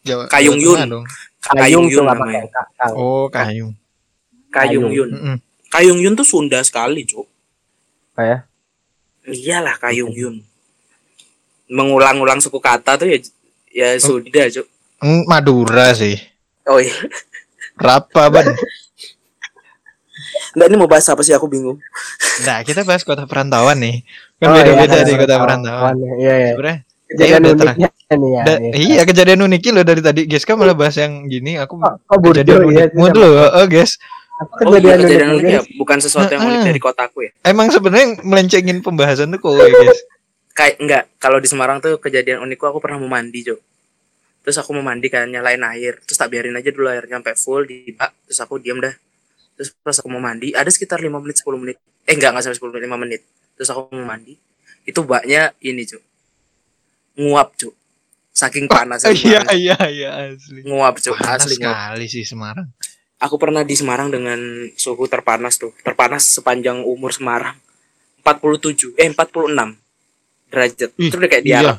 Jawa, Kayung Yun. dong. Kayung yun namanya. Oh, Kayung. Kayung yun. Kayung yun tuh Sunda sekali, Cuk. Kayak Iyalah Kayung yun. Mengulang-ulang suku kata tuh ya ya sudah, Cuk. Madura sih. Oh iya. Rapa ban. Nggak, ini mau bahas apa sih aku bingung. Nah, kita bahas kota perantauan nih. Kan Oh, beda-beda iya, nih kota perantauan. Iya iya. Sebenarnya Kejadian udah uniknya nih ya. da- nih. iya kejadian uniknya loh dari tadi. Guys, kan malah bahas yang gini aku Oh, oh kejadian ya. unikmu tuh loh, oh, guys. Apa Oh iya, kejadian kejadian unik unik ya, bukan sesuatu yang unik dari kotaku ya. Emang sebenarnya yang melencengin pembahasan tuh kok, guys. Kayak enggak, kalau di Semarang tuh kejadian unikku aku pernah mau mandi, Cuk. Terus aku mau mandi kan nyalain air, terus tak biarin aja dulu airnya sampai full di bak, terus aku diam dah. Terus pas aku mau mandi, ada sekitar 5 menit 10 menit. Eh enggak, enggak sampai 10 menit, 5 menit. Terus aku mau mandi. Itu baknya ini, Cuk. Nguap, Cuk. Saking panas Iya, iya, iya asli. Nguap, Cuk. Panas Asli nguap. sekali sih Semarang. Aku pernah di Semarang dengan suhu terpanas tuh. Terpanas sepanjang umur Semarang. 47, eh 46 derajat. Ih, itu udah kayak di iya. Arab.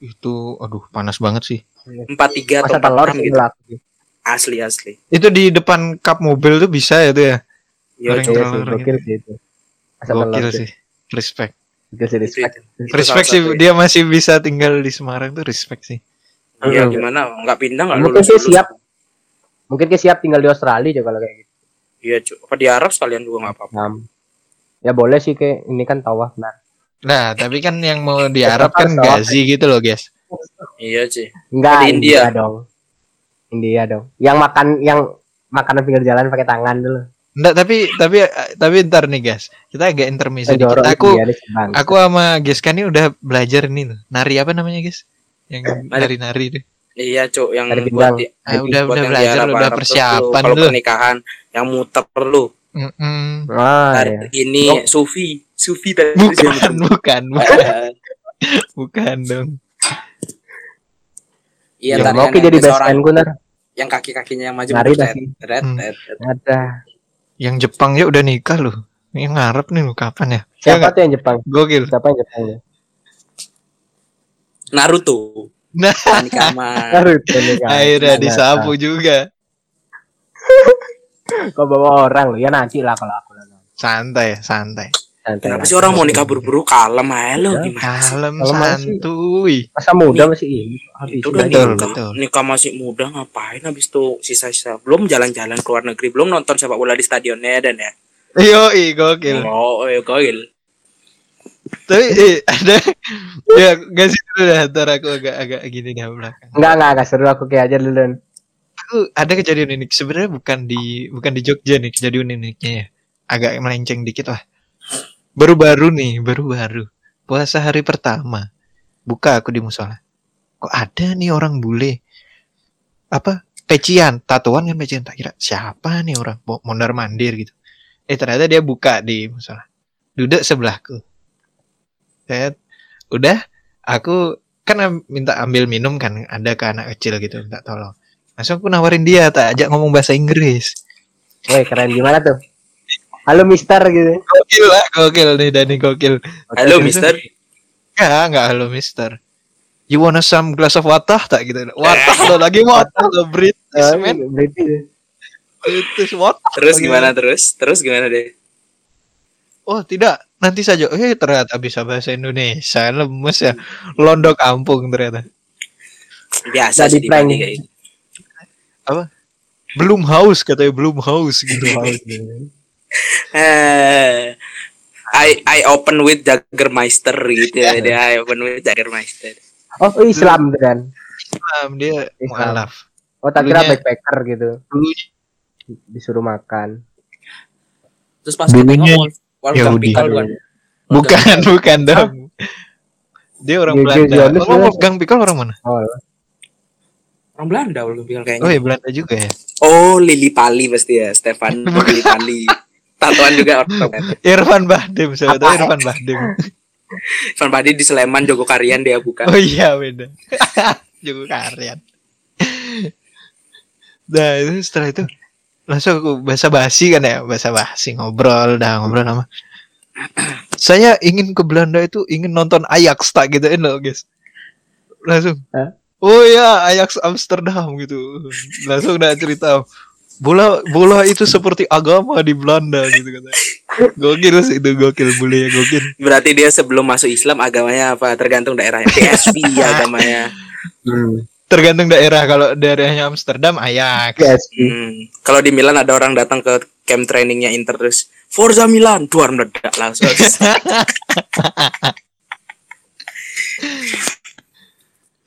Itu aduh panas banget sih. 43 atau Masa telur 46 gitu. Asli asli. Itu di depan kap mobil tuh bisa ya tuh ya. Yo. Iya telur sih, gokil sih itu. Gokil sih. sih. Respect. Gokil sih respect. itu. Itu Respect sih satu. dia masih bisa tinggal di Semarang tuh respect sih. Iya Hmm. gimana? Enggak pindah enggak Mungkin lulus. siap. Mungkin dia siap tinggal di Australia juga kalau kayak gitu. Iya, Cuk. Apa di Arab sekalian juga enggak apa-apa. Nah, ya boleh sih kayak ini kan tawaf nah. Nah, tapi kan yang mau di Ya, Arab kan gazi gitu loh, guys. Iya, sih. Enggak, Di India. India dong. India dong. Yang makan yang makanan pinggir jalan pakai tangan dulu. Enggak, tapi tapi tapi ntar nih, guys. Kita agak intermezzo dikit. Aku nih, aku sama Geska nih udah belajar ini loh. Nari apa namanya, guys? Yang nari-nari deh. Iya, Cuk, yang Dari buat di, Ah, udah buat udah belajar, udah persiapan. Kalau pernikahan yang muter perlu. Mm-mm. Ah, Tarik iya. ini Sufi, Sufi tadi Bukan, bukan, bukan, bukan dong. Iya, Ya, yang jadi ada best friend gue yang kaki-kakinya yang maju Nari Hmm. tet. Ada. Yang Jepang ya udah nikah loh. Yang ngarep nih loh kapan ya? Ya Siapa tuh yang Jepang? Gokil. Siapa yang Jepang ya? Naruto. Nah, Nikama. Naruto kan. akhirnya disapu juga. Kok bawa orang lo? Ya nanti lah kalau aku lah. Santai, santai. Santai Kenapa sih orang mau nikah buru-buru kalem aja lo Ya, gimana sih? Kalem santuy. Masa muda masih ini. Habis Itu udah Betul, nikah, betul. nikah masih muda ngapain habis itu sisa-sisa belum jalan-jalan ke luar negeri belum nonton sepak bola di stadionnya dan ya Yo, gokil. oh eh, gokil Tapi eh, ada ya gak sih dulu dah ntar aku agak agak gini nih belakang. Enggak, enggak, enggak seru aku kayak aja dulu. Dan. Aku ada kejadian unik sebenarnya bukan di bukan di Jogja nih kejadian uniknya ya. Agak melenceng dikit lah. Baru-baru nih, baru-baru. Puasa hari pertama. Buka aku di musola. Kok ada nih orang bule? Apa? Pecian, tatuan kan pecian tak kira siapa nih orang Mo- mondar mandir gitu. Eh ternyata dia buka di musola. Duduk sebelahku. Saya udah aku kan minta ambil minum kan ada ke anak kecil gitu minta tolong langsung aku nawarin dia tak ajak ngomong bahasa Inggris Woi, keren gimana tuh? Halo Mister gitu. gokil lah gokil nih Dani gokil. Halo mister. Enggak enggak halo mister. You wanna some glass of water? Tak gitu. Water lo lagi water lo British Eh, man British. Water. Terus gimana terus? Terus gimana deh oh tidak. Nanti saja. Eh ternyata bisa bahasa Indonesia. Lemes ya. Londo kampung ternyata. Biasa di prank. Gitu. Belum haus katanya belum haus gitu. eh I I open with Jagermeister gitu ya dia I open with Jagermeister Oh, oh, Islam kan. Islam dia mualaf Oh, tak kira backpacker gitu. dulunya Disuruh makan. terus pas ketemu Dulunya Wolf Wolfgang Yahudi. Pikal bukan Bukan, bukan dong. Dia orang Belanda. Oh, ya. Wolfgang Pikal orang mana? Oh, orang Belanda Wolfgang Pikal kayaknya Oh ya Belanda juga ya. Oh, Lili Pali pasti ya, Stefan Lili Pali. Tatuan juga orang. Irfan Bahdim, saya tahu Apa? Irfan Bahdim. Van Padi di Sleman, Jogokarian dia bukan. Oh iya beda. juga karyan. Nah itu setelah itu langsung aku bahasa basi kan ya bahasa basi ngobrol dah ngobrol sama saya ingin ke Belanda itu ingin nonton Ajax tak gitu loh guys langsung Hah? oh ya Ajax Amsterdam gitu langsung udah cerita bola bola itu seperti agama di Belanda gitu kata gokil sih itu gokil bule ya gokil Berarti dia sebelum masuk Islam agamanya apa? Tergantung daerahnya. PSV agamanya. hmm. tergantung daerah kalau daerahnya Amsterdam Ajax Yes. Hmm. Kalau di Milan ada orang datang ke camp trainingnya Inter terus Forza Milan, duar meledak langsung.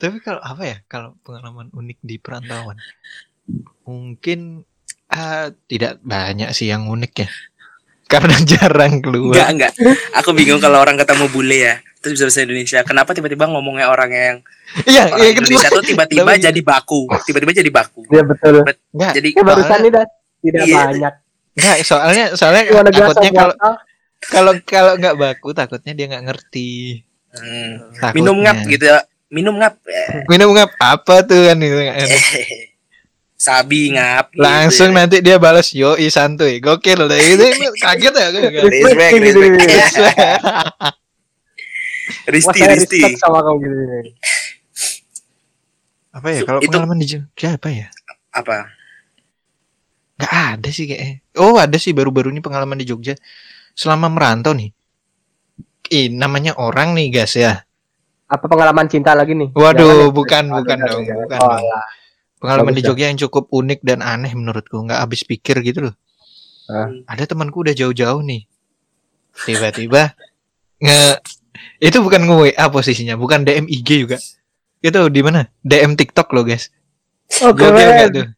Tapi kalau apa ya? Kalau pengalaman unik di perantauan, mungkin ah, tidak banyak sih yang unik ya. Karena jarang enggak, keluar. enggak. Aku bingung kalau orang ketemu bule ya. Terus bisa bahasa Indonesia. Kenapa tiba-tiba ngomongnya orang yang Iya, orang iya Indonesia tuh tiba-tiba jadi baku. Tiba-tiba jadi baku. Ya betul. Enggak, Jadi Ya barusan dah tidak Iya. banyak. enggak, soalnya soalnya takutnya kalau kalau kalau nggak baku takutnya dia nggak ngerti. hmm, Takutnya. minum ngap gitu ya. Minum ngap. Eh, Minum ngap apa tuh kan itu nggak ngerti. Sabi ngap. gitu Langsung ya. nanti dia balas yo santuy. Gokil deh itu ini kaget ya gue. Respect, gitu, respect. Risti, Risti. respect sama kamu gitu. apa ya kalau Itu- pengalaman di Jogja apa ya? Apa? Nggak ada sih kayaknya. Oh ada sih baru-baru ini pengalaman di Jogja selama merantau nih. Ih, namanya orang nih guys ya. Apa pengalaman cinta lagi nih? Waduh, Jangan ya. bukan, bukan jangan, dong, bukan Oh, dong. Pengalaman Bagus di ya. Jogja yang cukup unik dan aneh menurutku. Nggak habis pikir gitu loh. Hah? Ada temanku udah jauh-jauh nih. Tiba-tiba nge itu bukan nge WA posisinya, bukan DM IG juga. Itu di mana? DM TikTok loh guys. Oh, keren. tuh?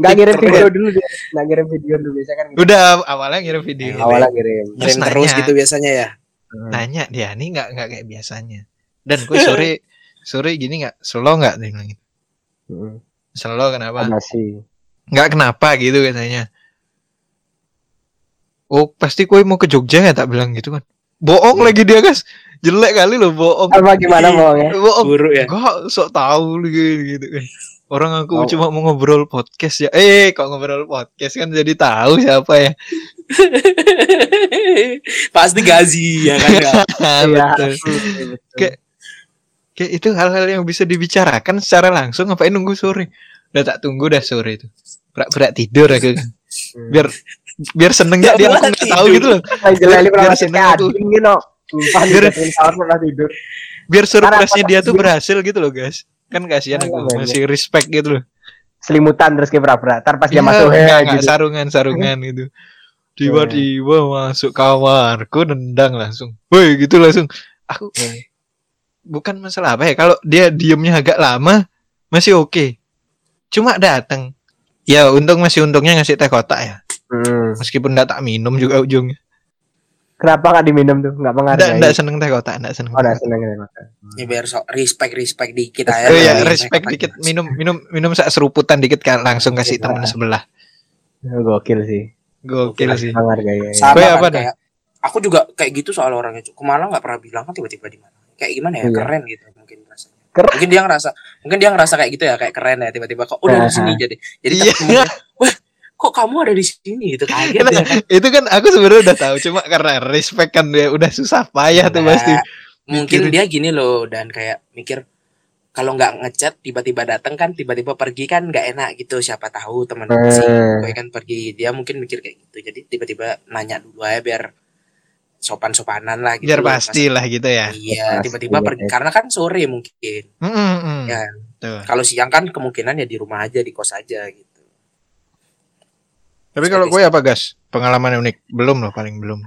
Nggak ngirim video dulu dia. Nggak ngirim video dulu biasa kan. gitu. Udah awalnya ngirim video. Awalnya ngirim. Terus Kirim terus nanya. gitu biasanya ya. Hmm. Nanya dia nih nggak nggak kayak biasanya. Dan gue sore sore gini nggak slow nggak dia bilang gitu. Hmm. Slow kenapa? Masih. nggak kenapa gitu katanya oh pasti kue mau ke Jogja ya tak bilang gitu kan bohong lagi dia guys jelek kali loh bohong Apa gimana bohongnya? bohong Buruk ya. Enggak, sok tahu gitu, gitu kan Orang aku Oh. cuma mau ngobrol podcast ya. Eh, kok ngobrol podcast kan jadi tahu siapa ya. Pasti gazi ya kan Gak? Iya. Kayak- Kayak itu hal-hal yang bisa dibicarakan secara langsung ngapain nunggu sore. Udah tak tunggu dah sore itu. Berak-berak tidur aku. Hmm. Biar biar seneng ya Nggak dia aku nggak tahu gitu loh. Biar masih seneng aku. nih, Biar-. Biar surprise-nya dia tuh berhasil gitu loh, guys. Kan kasihan Iya, aku iya. masih respect gitu loh. Selimutan terus kayak berak-berak. Ntar pas dia Iya, masuk ya enggak, gitu. sarungan-sarungan gitu. Tiba-tiba masuk kamarku nendang langsung. Woi, gitu langsung. Aku bukan masalah apa ya kalau dia diemnya agak lama masih oke. Cuma datang. Ya untung masih untungnya ngasih teh kotak ya. Hmm. Meskipun enggak tak minum juga ujungnya. Kenapa nggak diminum tuh? Nggak Enggak menghargai. enggak seneng teh kotak, enggak seneng. Oh, nggak seneng ya makan. Ya biar so, respect respect dikit aja. Oh iya, Tapi respect dikit minum minum minum sak seruputan dikit kan langsung kasih Iya. temen sebelah. Gokil sih. Gokil sih. Menghargai. ya. Sama Gue kan, apa dah? kayak, aku juga kayak gitu soal orangnya Cuk. Ke mana nggak pernah bilang kan tiba-tiba di mana kayak gimana ya Iya. keren gitu mungkin rasanya Keren. mungkin dia ngerasa mungkin dia ngerasa kayak gitu ya kayak keren ya tiba-tiba kok udah di sini jadi jadi Iya. wah kok kamu ada di sini gitu kaget Nah, ya kan itu kan aku sebenarnya udah tahu cuma karena respect kan dia udah susah payah tuh Nah, pasti. mungkin mikirin. dia gini loh dan kayak mikir kalau nggak ngechat tiba-tiba datang kan tiba-tiba pergi kan nggak enak gitu siapa tahu teman Hmm. sih gue kan pergi dia mungkin mikir kayak gitu jadi tiba-tiba nanya dulu aja biar sopan-sopanan lah gitu Biar pasti lah gitu ya. Iya, tiba-tiba pergi karena kan sore mungkin. Mm, mm, mm. Ya, kalau siang kan kemungkinan ya di rumah aja, di kos aja gitu. Tapi kalau gue apa gas? Pengalaman unik belum loh paling belum.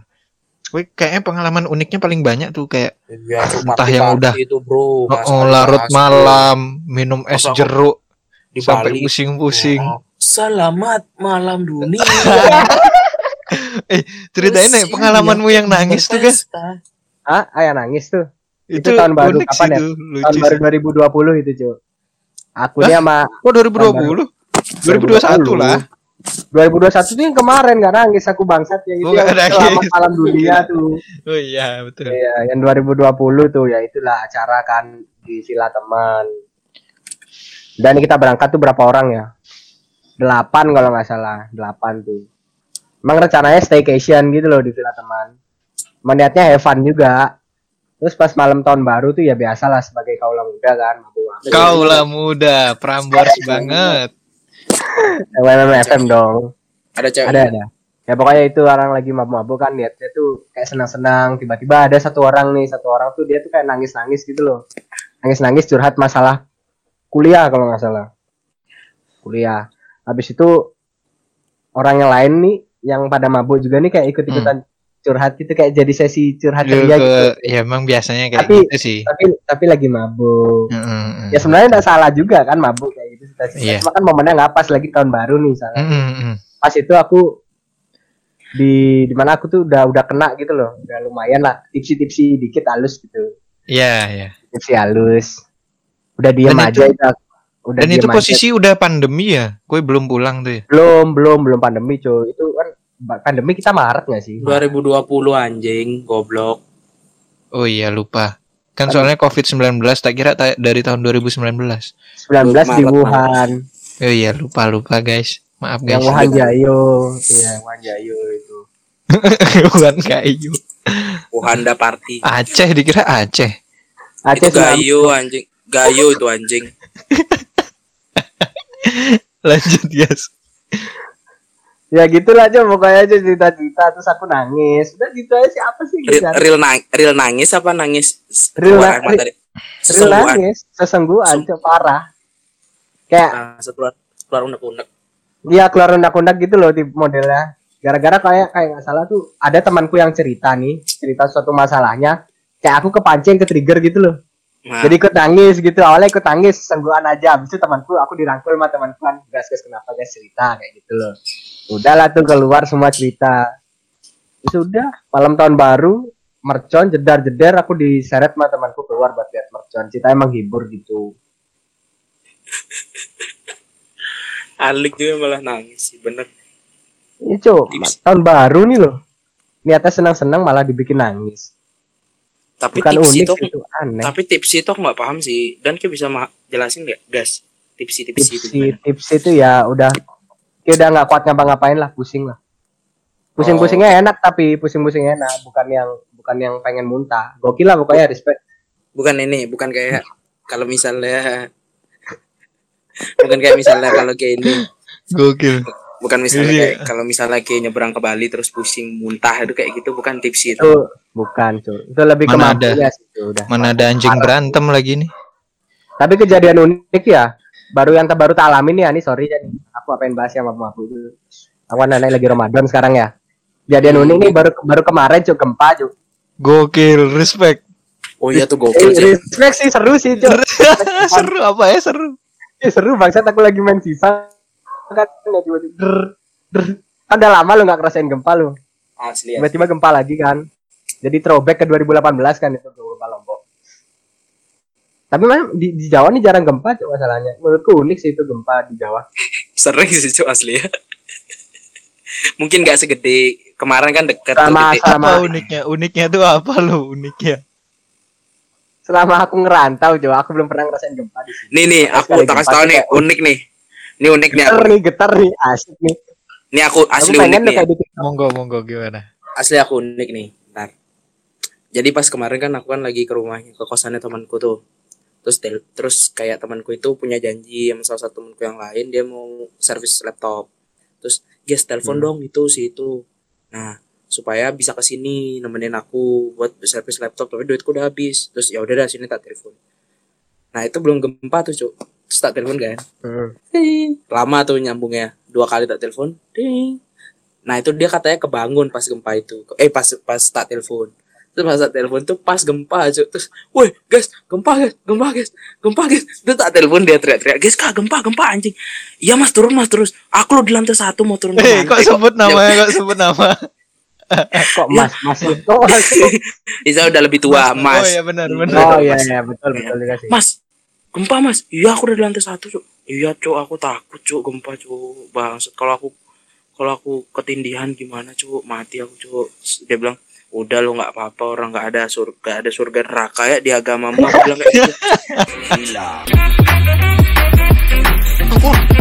Gue kayaknya pengalaman uniknya paling banyak tuh kayak Ya, cuma Entah yang udah. itu, Bro. oh, oh, larut Mas, malam, minum es Masa jeruk di sampai pusing-pusing. Oh, Selamat malam dunia. Ceritain nih pengalamanmu yang nangis tuh. Pesta. Ah, ayah nangis tuh. Itu, tahun baru unik kapan sih ya? Tahun baru sih. 2020 itu, Cuk. Aku ini sama Oh 2020? 2021 lah. 2021 tuh yang kemarin gak nangis aku bangsat ya itu Oh, yang nggak selamat malam dunia tuh. Oh iya betul. Iya, yang 2020 tuh ya itulah acara kan di Villa Teman. Dan kita berangkat tuh berapa orang ya? Delapan kalau nggak salah, delapan tuh. Emang rencananya staycation gitu loh di Villa Teman. Meniatnya have fun juga. Terus pas malam tahun baru tuh ya biasalah sebagai kaula muda kan, mabuk-mabuk. Kau lah muda, Prambors banget. WMM dong. Ada cewek. Ada ada. Ya pokoknya itu orang lagi mabuk-mabuk kan lihatnya tuh kayak senang-senang. Tiba-tiba ada satu orang nih, satu orang tuh dia tuh kayak nangis-nangis gitu loh. Nangis-nangis curhat masalah kuliah kalau nggak salah. Kuliah. Habis itu orang yang lain nih yang pada mabuk juga nih kayak ikut-ikutan curhat gitu kayak jadi sesi curhat Lu dia ke- gitu. ya emang biasanya kayak Tapi- gitu sih. Tapi tapi lagi mabuk. Heeh, heeh. Ya sebenarnya nggak salah juga kan mabuk kayak gitu. Cita-cita. Iya. Cuma kan momennya nggak pas lagi tahun baru nih misalnya. Heeh, heeh. pas itu aku di di mana aku tuh udah udah kena gitu loh udah lumayan lah tipsi-tipsi dikit halus gitu Iya, iya. tipsi halus udah diem Dan aja itu- itu aku. udah Dan itu diem aja. posisi udah pandemi ya. Gue belum pulang tuh ya. belum belum belum pandemi cuy itu pandemi kita Maret nggak sih 2020 anjing, goblok. Oh iya lupa. Kan soalnya COVID-19 tak kira ta- dari tahun 2019. 19 di Maret, Wuhan Oh iya lupa lupa guys. Maaf yang guys. Wuhan Jayo iya Wuhan Jayo itu Bukan kayu. Wahanda Party. Aceh dikira Aceh. Aceh itu gayo anjing. Gayo itu anjing. Lanjut guys. Ya gitulah aja pokoknya aja cerita-cerita terus aku nangis udah gitu aja siapa sih Real, real, nang- real nangis apa nangis Real keluar na- real Sesungguhan. nangis sesengguhan Cuk, parah kayak Nah, setelah keluar unek-unek. Iya keluar undak-undak gitu loh tipe modelnya. Gara-gara kayak kayak nggak salah tuh ada temanku yang cerita nih cerita suatu masalahnya. Kayak aku kepancing ke trigger gitu loh. Nah, Jadi ikut nangis gitu. Awalnya ikut nangis sengguhan aja. Habis itu temanku aku dirangkul sama temanku kan. Gas gas kenapa guys cerita kayak gitu loh. Udahlah tuh keluar semua cerita. Ya Sudah malam tahun baru mercon jedar jedar aku diseret sama temanku keluar buat lihat mercon. Cerita emang hibur gitu. Alik juga malah nangis sih, bener. Ini cuy, Tips. tahun baru nih loh. Niatnya senang-senang malah dibikin nangis. Tapi Bukan tips unik itu itu aneh. tapi tips itu aku nggak paham sih. Dan kayak bisa jelasin nggak, gas? tipsi-tipsi itu tips gimana? tips itu ya udah ya udah nggak kuat ngapa-ngapain lah pusing lah pusing-pusingnya Oh. enak tapi pusing-pusingnya enak bukan yang bukan yang pengen muntah gokil lah pokoknya respect bukan ini bukan kayak kalau misalnya bukan kayak misalnya kalau kayak ini Gokil. bukan misalnya Iya. kayak kalau misalnya kayak nyebrang ke Bali terus pusing muntah itu kayak gitu bukan tipsi itu itu bukan cuy itu lebih ke Mana ada? sih itu udah Mana ada anjing berantem lagi nih? tapi kejadian unik ya baru yang terbaru tak alamin ya nih sorry jadi aku apain bahas yang mampu mampu itu aku kan lagi Ramadan sekarang ya. Kejadian unik nih baru baru kemarin cuy gempa cuy Gokil, respect. oh iya tuh Eh, gokil sih respect sih seru sih cuy seru apa ya seru? Eh, seru bangsat aku lagi main FIFA. Kan ya tiba-tiba der. kan lama lu nggak ngerasain gempa lu. Asli ya tiba-tiba gempa lagi kan. Jadi throwback ke 2018 kan itu tapi memang di, di Jawa nih jarang gempa cuma masalahnya. Menurutku unik sih itu gempa di Jawa. Sering sih Cuk, asli ya. Mungkin nggak segede. Kemarin kan deket tuh Sama- gede. sama- Apa uniknya? Uniknya tuh apa lo uniknya? selama aku ngerantau Jawa aku belum pernah ngerasain gempa di sini. Nih nih aku tak kasih tuh nih kayak unik nih. Ini unik nih aku. getar nih getar nih asik nih. Ini aku aku asli unik pengen nih. ya. Monggo monggo gimana? asli aku unik nih ntar jadi pas kemarin kan aku kan lagi ke rumahnya ke kosannya temanku tuh terus tel- terus kayak temanku itu punya janji sama salah satu temanku yang lain dia mau servis laptop. Terus guys telepon Hmm. dong itu si itu. Nah supaya bisa ke sini nemenin aku buat servis laptop tapi duitku udah habis. Terus ya udah dah sini tak telepon. Nah itu belum gempa tuh cuk. Terus tak telepon kan? Hmm. Ding. lama tuh nyambungnya. Dua kali tak telepon ding nah itu dia katanya kebangun pas gempa itu. Eh pas pas tak telepon terus pas tak telepon tuh pas gempa aja terus woi guys gempa guys gempa guys gempa guys terus tak telepon dia teriak-teriak guys kak gempa gempa anjing iya mas turun mas terus aku lo di lantai satu mau turun ke Eh, kok sebut namanya? Kok sebut nama? kok mas mas kok mas Isa udah lebih tua mas Oh iya benar benar. oh iya iya betul betul juga sih Mas, gempa mas? Iya aku udah di lantai satu cuk. Iya cuk, aku takut cuk gempa cuk. Bangsat kalau aku kalau aku ketindihan gimana cuk? Mati aku cuk. Dia bilang udah lo nggak apa-apa orang nggak ada surga ada surga neraka ya di agamamu aku bilang kayak gitu. Aku